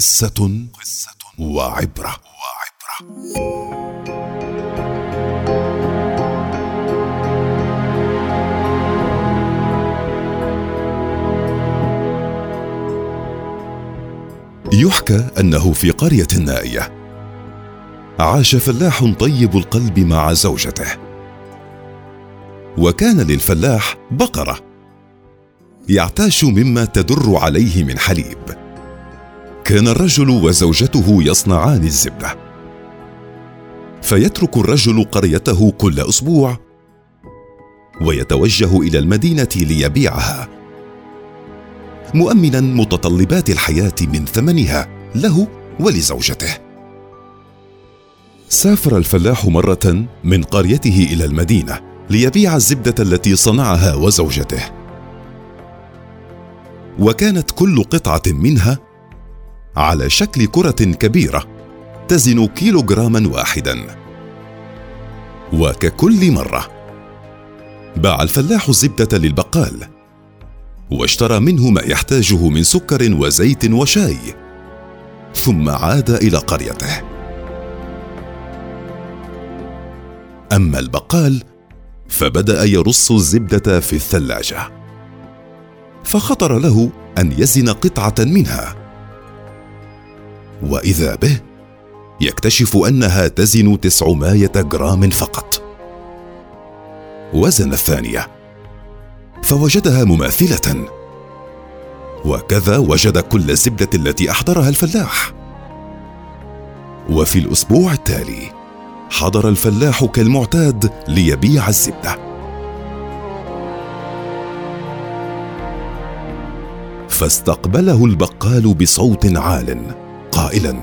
قصة وعبرة. وعبرة يحكى أنه في قرية نائية عاش فلاح طيب القلب مع زوجته. وكان للفلاح بقرة يعتاش مما تدر عليه من حليب. كان الرجل وزوجته يصنعان الزبدة. فيترك الرجل قريته كل أسبوع ويتوجه إلى المدينة ليبيعها. مؤمنا متطلبات الحياة من ثمنها له ولزوجته. سافر الفلاح مرة من قريته إلى المدينة ليبيع الزبدة التي صنعها وزوجته. وكانت كل قطعة منها على شكل كرة كبيرة تزن كيلوغراما واحدا. وككل مرة باع الفلاح الزبدة للبقال واشترى منه ما يحتاجه من سكر وزيت وشاي ثم عاد إلى قريته. أما البقال فبدأ يرص الزبدة في الثلاجة فخطر له أن يزن قطعة منها. وإذا به يكتشف أنها تزن تسعمائة جرام فقط. وزن الثانية فوجدها مماثلة. وكذا وجد كل الزبدة التي أحضرها الفلاح. وفي الأسبوع التالي حضر الفلاح كالمعتاد ليبيع الزبدة. فاستقبله البقال بصوت عال. قائلا.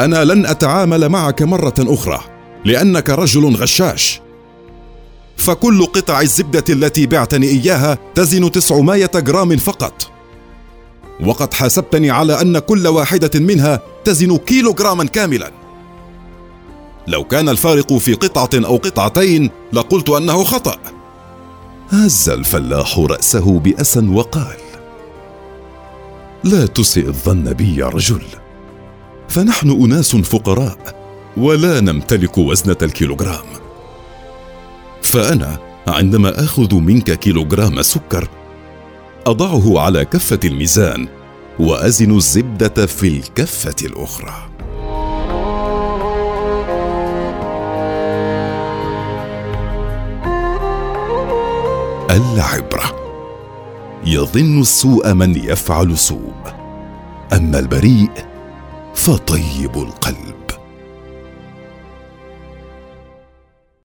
أنا لن أتعامل معك مرة أخرى لأنك رجل غشاش. فكل قطع الزبدة التي بعتني إياها تزن تسعمائة جرام فقط. وقد حاسبتني على أن كل واحدة منها تزن كيلو جراما كاملا. لو كان الفارق في قطعة أو قطعتين لقلت أنه خطأ. هز الفلاح رأسه باسى وقال لا تسئ الظن بي يا رجل. فنحن أناس فقراء ولا نمتلك وزنة الكيلوغرام. فأنا عندما آخذ منك كيلوغرام سكر أضعه على كفة الميزان وأزن الزبدة في الكفة الأخرى. العبرة. يظن السوء من يفعل سوء. أما البريء فطيب القلب.